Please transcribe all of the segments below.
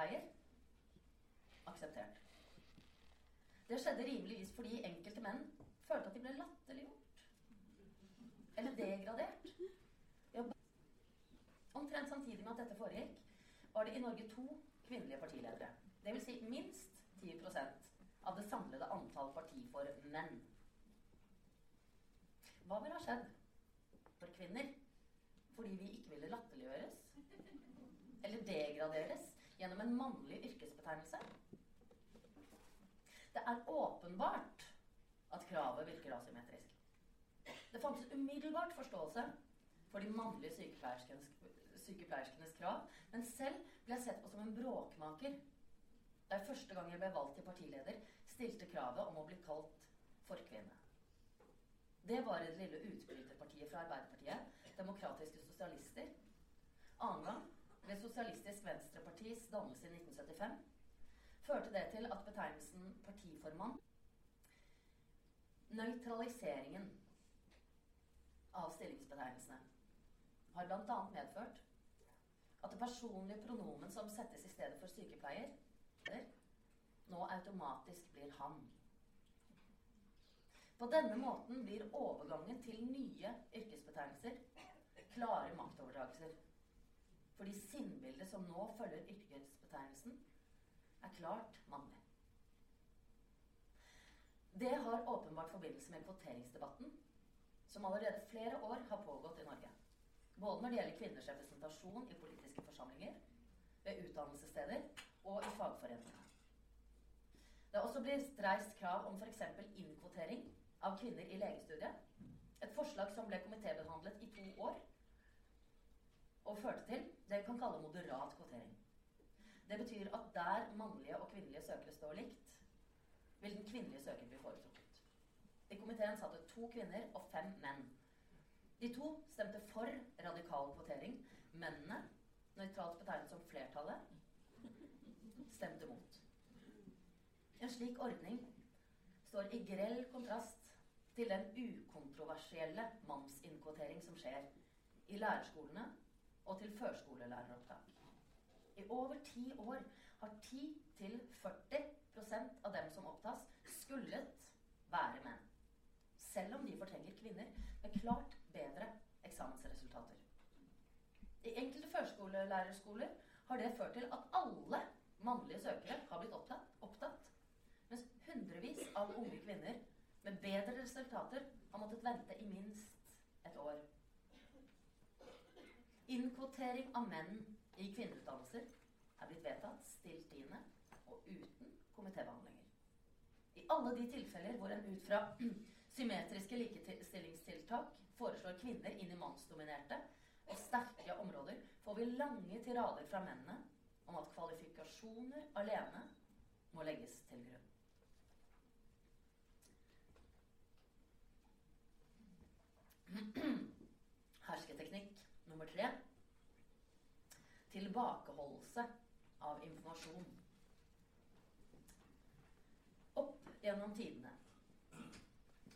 sykepleier akseptert. Det skjedde rimeligvis fordi enkelte menn følte at de ble latterliggjort. Eller degradert. Omtrent samtidig med at dette foregikk, var det i Norge to kvinnelige partiledere. Dvs. Si minst 10% av det samlede antall parti for menn. Hva ville ha skjedd for kvinner fordi vi ikke ville latterliggjøres eller degraderes gjennom en mannlig yrkesbetegnelse? Det er åpenbart at kravet virker asymmetrisk. Det fantes umiddelbart forståelse for de mannlige sykepleierskenes, sykepleierskenes krav, men selv ble jeg sett på som en bråkmaker da jeg første gang jeg ble valgt til partileder, stilte kravet om å bli kalt forkvinne. Det var det lille utbryterpartiet fra Arbeiderpartiet, Demokratiske Sosialister. Annen gang, ved Sosialistisk Venstrepartis dannelse i 1975, førte det til at betegnelsen partiformann Nøytraliseringen av stillingsbetegnelsene har bl.a. medført at det personlige pronomen som settes i stedet for sykepleier, nå automatisk blir han. På denne måten blir overgangen til nye yrkesbetegnelser klare maktoverdragelser. Fordi sinnbildet som nå følger yrkesbetegnelsen, er klart mannlig. Det har åpenbart forbindelse med kvoteringsdebatten, som allerede flere år har pågått i Norge. Både når det gjelder kvinners representasjon i politiske forsamlinger, ved utdannelsessteder og i fagforeninger. Det har også blitt reist krav om f.eks. innkvotering av kvinner i legestudiet. Et forslag som ble komitébehandlet i to år og førte til det vi kan kalle moderat kvotering. Det betyr at der mannlige og kvinnelige søkere står likt, vil den kvinnelige søker bli foretrukket. I komiteen satt det to kvinner og fem menn. De to stemte for radikal kvotering. Mennene, nøytralt betegnet som flertallet, stemte mot. En slik ordning står i grell kontrast til den ukontroversielle mannsinnkvotering som skjer i lærerskolene og til førskolelæreropptak. I over ti år har 10-40% av dem som opptas, skullet være menn. Selv om de fortrenger kvinner med klart bedre eksamensresultater. I enkelte førskolelærerskoler har det ført til at alle mannlige søkere har blitt opptatt, opptatt mens hundrevis av unge kvinner med bedre resultater har måttet vente i minst et år. Innkvotering av menn i kvinneutdannelser er blitt vedtatt stilltiende og uten komitébehandlinger. I alle de tilfeller hvor en ut fra symmetriske likestillingstiltak foreslår kvinner inn i mannsdominerte og sterke områder, får vi lange tirader fra mennene om at kvalifikasjoner alene må legges til grunn. Hersketeknikk nummer tre tilbakeholdelse av informasjon. Opp gjennom tidene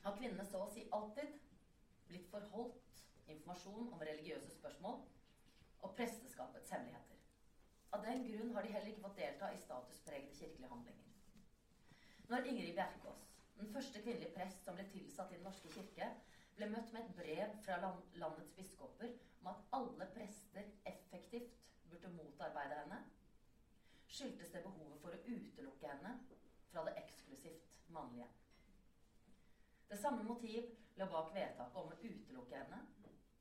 har kvinnene så å si alltid blitt forholdt informasjon om religiøse spørsmål og presteskapets hemmeligheter. Av den grunn har de heller ikke fått delta i statuspregede kirkelige handlinger. Når Ingrid Bjerkås, den første kvinnelige prest som ble tilsatt i Den norske kirke, ble møtt med et brev fra landets biskoper om at alle prester effektivt burde motarbeide henne, skyldtes det behovet for å utelukke henne fra det eksklusivt mannlige. Det samme motiv lå bak vedtaket om å utelukke henne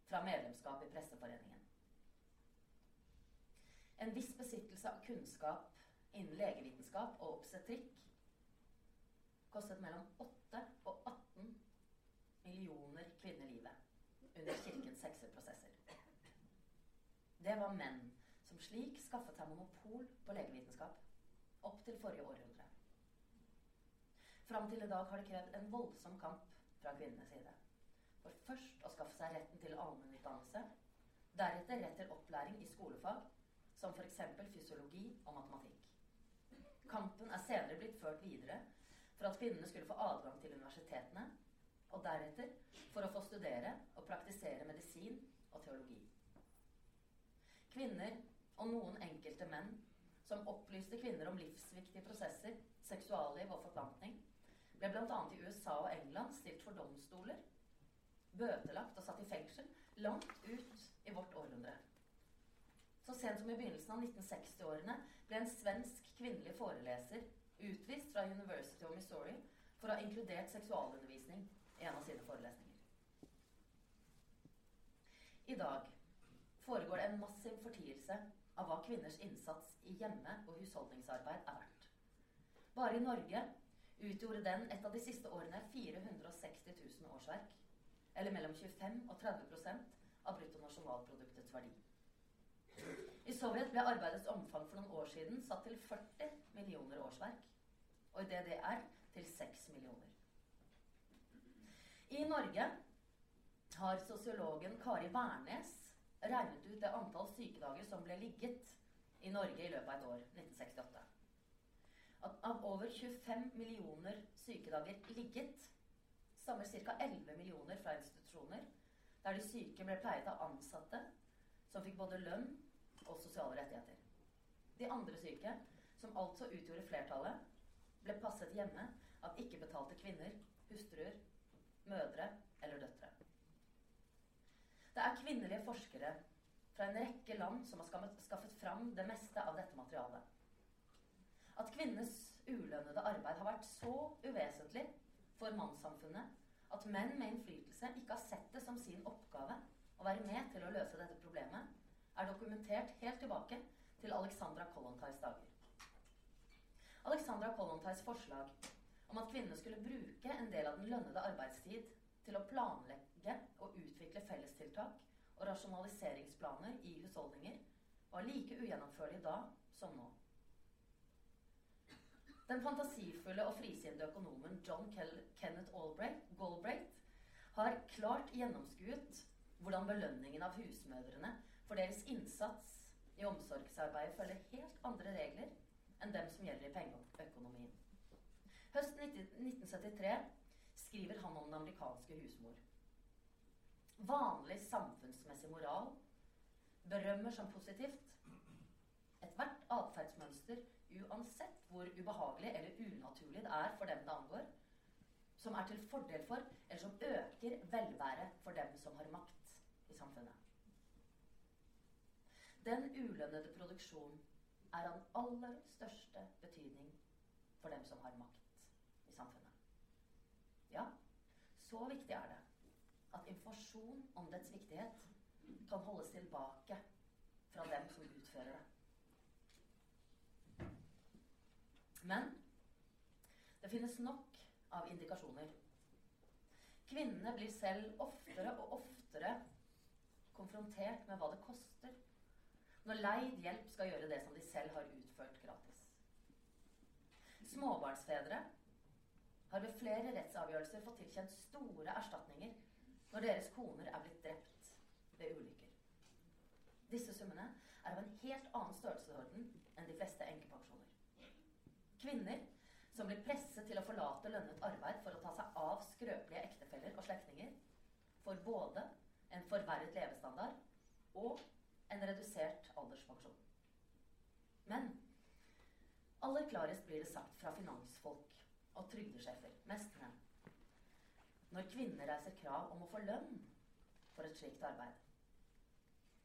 fra medlemskap i Presseforeningen. En viss besittelse av kunnskap innen legevitenskap og obstetrikk kostet mellom 8 og 18 millioner kvinner livet under kirkens hekseprosesser. Det var menn som slik skaffet seg monopol på legevitenskap opp til forrige århundre. Fram til i dag har det krevd en voldsom kamp fra kvinnenes side. For først å skaffe seg retten til allmennutdannelse, deretter rett til opplæring i skolefag, som f.eks. fysiologi og matematikk. Kampen er senere blitt ført videre for at kvinnene skulle få adgang til universitetene, og deretter for å få studere og praktisere medisin og teologi. Kvinner og noen enkelte menn som opplyste kvinner om livsviktige prosesser, seksualliv og forplantning, ble bl.a. i USA og England stilt for domstoler, bøtelagt og satt i fengsel langt ut i vårt århundre. Så sent som i begynnelsen av 1960-årene ble en svensk kvinnelig foreleser utvist fra University of Missouri for å ha inkludert seksualundervisning i en av sine forelesninger. I dag foregår det en massiv fortielse av hva kvinners innsats i hjemme- og husholdningsarbeid er verdt. Bare i Norge utgjorde den et av de siste årene 460 000 årsverk, eller mellom 25 og 30% av bruttonasjonalproduktets verdi. I Sovjet ble arbeidets omfang for noen år siden satt til 40 millioner årsverk, og i DDR til 6 millioner. I Norge har sosiologen Kari Wærnes regnet ut det antall sykedager som ble ligget i Norge i løpet av et år, 1968. At av over 25 millioner sykedager ligget stammer ca. 11 millioner fra institusjoner der de syke ble pleiet av ansatte som fikk både lønn og sosiale rettigheter. De andre syke, som altså utgjorde flertallet, ble passet hjemme av ikke-betalte kvinner, hustruer, mødre eller døtre. Det er kvinnelige forskere fra en rekke land som har skaffet fram det meste av dette materialet. At kvinnenes ulønnede arbeid har vært så uvesentlig for mannssamfunnet at menn med innflytelse ikke har sett det som sin oppgave å være med til å løse dette problemet, er dokumentert helt tilbake til Alexandra Kollontais dager. Alexandra Kollontais forslag om at kvinnene skulle bruke en del av den lønnede arbeidstid til å planlegge og utvikle fellestiltak og rasjonaliseringsplaner i husholdninger, var like ugjennomførlig da som nå. Den fantasifulle og frisinnede økonomen John Kenneth Galbraith har klart gjennomskuet hvordan belønningen av husmødrene for deres innsats i omsorgsarbeidet følger helt andre regler enn dem som gjelder i pengeøkonomien. Høsten 1973 skriver han om den amerikanske husmor. Vanlig samfunnsmessig moral berømmer som positivt ethvert atferdsmønster uansett hvor ubehagelig eller unaturlig det er for dem det angår, som er til fordel for, eller som øker velværet for dem som har makt i samfunnet. Den ulønnede produksjonen er av aller største betydning for dem som har makt. Ja, så viktig er det at informasjon om dets viktighet kan holdes tilbake fra dem som utfører det. Men det finnes nok av indikasjoner. Kvinnene blir selv oftere og oftere konfrontert med hva det koster når leid hjelp skal gjøre det som de selv har utført gratis. Småbarnsfedre har ved flere rettsavgjørelser fått tilkjent store erstatninger når deres koner er blitt drept ved ulykker. Disse summene er av en helt annen størrelsesorden enn de fleste enkepensjoner. Kvinner som blir presset til å forlate lønnet arbeid for å ta seg av skrøpelige ektefeller og slektninger, får både en forverret levestandard og en redusert alderspensjon. Men aller klarest blir det sagt fra finansfolk og trygdesjefer, mest når kvinner reiser krav om å få lønn for et slikt arbeid.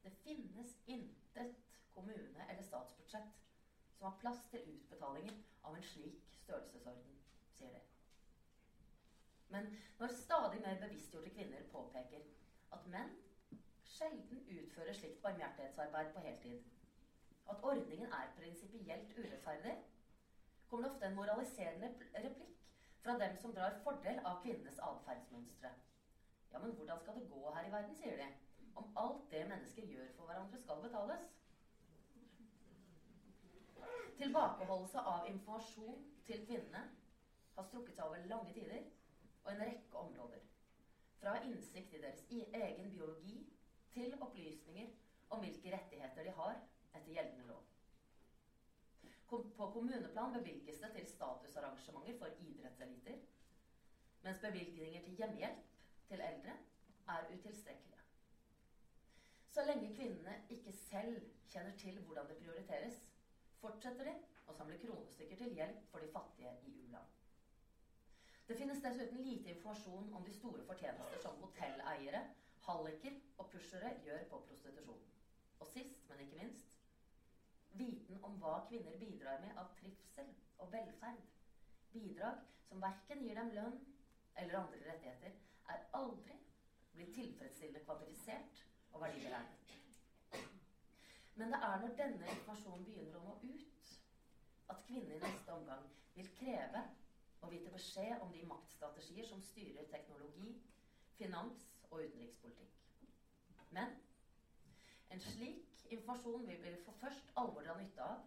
Det finnes intet kommune- eller statsbudsjett som har plass til utbetalinger av en slik størrelsesorden, sier de. Men når stadig mer bevisstgjorte kvinner påpeker at menn sjelden utfører slikt barmhjertighetsarbeid på heltid, at ordningen er prinsipielt urettferdig, kommer det ofte en moraliserende replikk fra dem som drar fordel av kvinnenes atferdsmønstre. Ja, men hvordan skal det gå her i verden, sier de, om alt det mennesker gjør for hverandre, skal betales? Tilbakeholdelse av informasjon til kvinnene har strukket seg over lange tider og en rekke områder. Fra innsikt i deres egen biologi til opplysninger om hvilke rettigheter de har etter gjeldende lov. På kommuneplan bevilges det til statusarrangementer for idrettseliter, mens bevilgninger til hjemmehjelp til eldre er utilstrekkelige. Så lenge kvinnene ikke selv kjenner til hvordan det prioriteres, fortsetter de å samle kronestykker til hjelp for de fattige i u-land. Det finnes dessuten lite informasjon om de store fortjenester som hotelleiere, halliker og pushere gjør på prostitusjon. Og sist, men ikke minst viten om hva kvinner bidrar med av trivsel og velferd. Bidrag som verken gir dem lønn eller andre rettigheter, er aldri blitt tilfredsstillende kvantifisert og verdiberegnet. Men det er når denne informasjonen begynner å nå ut, at kvinner i neste omgang vil kreve å vite beskjed om de maktstrategier som styrer teknologi, finans og utenrikspolitikk. Men en slik informasjon vil vi for først alvor nytte av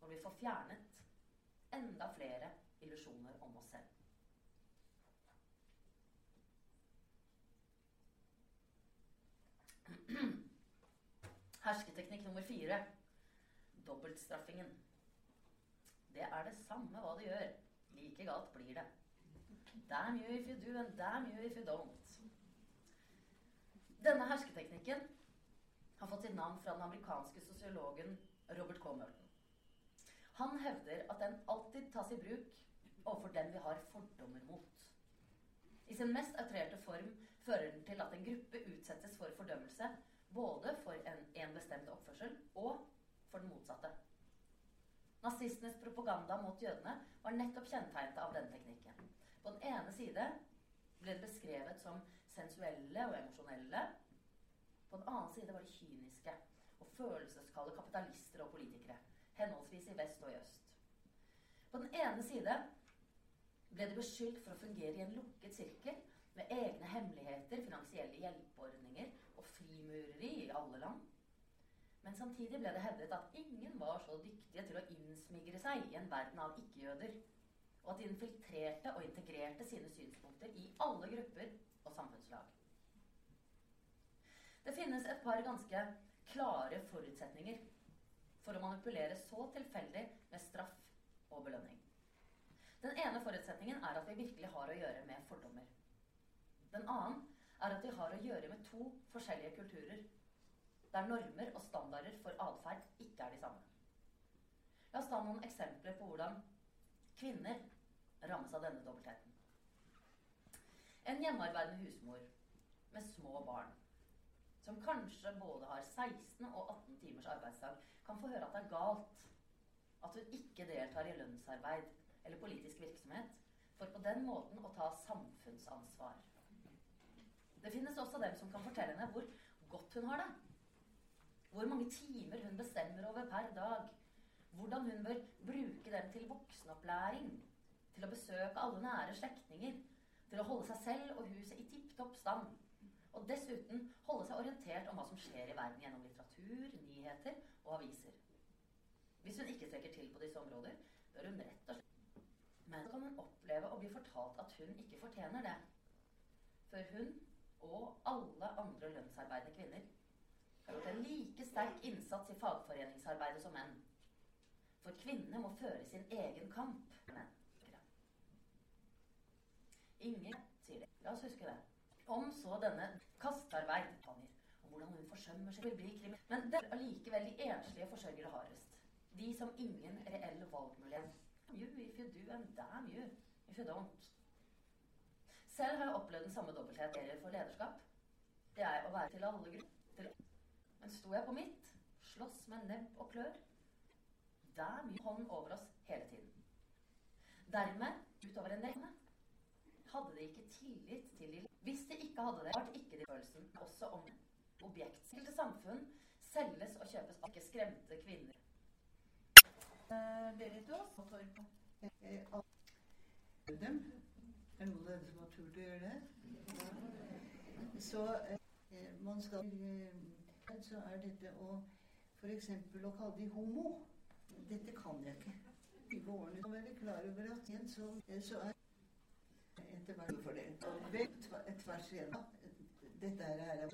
når vi får fjernet enda flere illusjoner om oss selv. Hersketeknikk nummer fire dobbeltstraffingen. Det er det samme hva du gjør. Like galt blir det. Damn you if you do, and damn you if you don't. Denne hersketeknikken har fått sitt navn fra den amerikanske sosiologen Robert K. Merton. Han hevder at den alltid tas i bruk overfor den vi har fordommer mot. I sin mest outrerte form fører den til at en gruppe utsettes for fordømmelse både for en, en bestemt oppførsel og for den motsatte. Nazistenes propaganda mot jødene var nettopp kjennetegnet av denne teknikken. På den ene side ble det beskrevet som sensuelle og emosjonelle. På den annen side var de kyniske og følelseskalde kapitalister og politikere, henholdsvis i vest og i øst. På den ene side ble de beskyldt for å fungere i en lukket sirkel med egne hemmeligheter, finansielle hjelpeordninger og frimureri i alle land. Men samtidig ble det hevdet at ingen var så dyktige til å innsmigre seg i en verden av ikke-jøder, og at de infiltrerte og integrerte sine synspunkter i alle grupper og samfunnslag. Det finnes et par ganske klare forutsetninger for å manipulere så tilfeldig med straff og belønning. Den ene forutsetningen er at vi virkelig har å gjøre med fordommer. Den annen er at vi har å gjøre med to forskjellige kulturer, der normer og standarder for atferd ikke er de samme. La oss ta noen eksempler på hvordan kvinner rammes av denne dobbeltheten. En hjemmearbeidende husmor med små barn, som kanskje både har 16 og 18 timers arbeidsdag, kan få høre at det er galt at hun ikke deltar i lønnsarbeid eller politisk virksomhet, for på den måten å ta samfunnsansvar. Det finnes også dem som kan fortelle henne hvor godt hun har det. Hvor mange timer hun bestemmer over per dag. Hvordan hun bør bruke dem til voksenopplæring. Til å besøke alle nære slektninger. Til å holde seg selv og huset i tipp topp stand. Og dessuten holde seg orientert om hva som skjer i verden gjennom litteratur, nyheter og aviser. Hvis hun ikke trekker til på disse områder, bør hun rett og slett Men så kan hun oppleve å bli fortalt at hun ikke fortjener det. For hun og alle andre lønnsarbeidende kvinner har gjort en like sterk innsats i fagforeningsarbeidet som menn. For kvinnene må føre sin egen kamp. Menn. Ingen sier det. La oss huske det. Om så denne kastearbeid om hvordan hun forsømmer seg, vil bli kriminell. Men det er allikevel de enslige forsørgere hardest. De som ingen reell valgmulighet. You if you do, and damn you if you don't. Selv har jeg opplevd den samme dobbelthet for lederskap. Det er å være til alle grupper. Men sto jeg på mitt, slåss med nebb og klør, der mye hånd over oss hele tiden. Dermed, utover en del, hadde de ikke tillit til de Hvis de ikke hadde det, var det ikke de følelsen også om objektstilte samfunn selges og kjøpes av ikke skremte kvinner. Berit Aas og Torp. Dem er det noen av dere som har turt å gjøre det? Så eh, man skal eh, Så er dette å f.eks. å kalle de homo Dette kan jeg ikke. I årene er være klar over at igjen så, eh, så er etter var for det. Tvers igjennom. Dette her er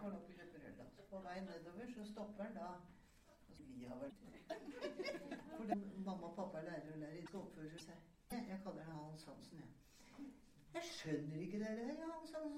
Går opp i kjøper På vei nedover så stopper han da. Vi har vært for mamma og pappa lærer å lære skal oppføre seg. Jeg, kaller det Hans Hansen, jeg. Jeg skjønner ikke dere Hans Hansen.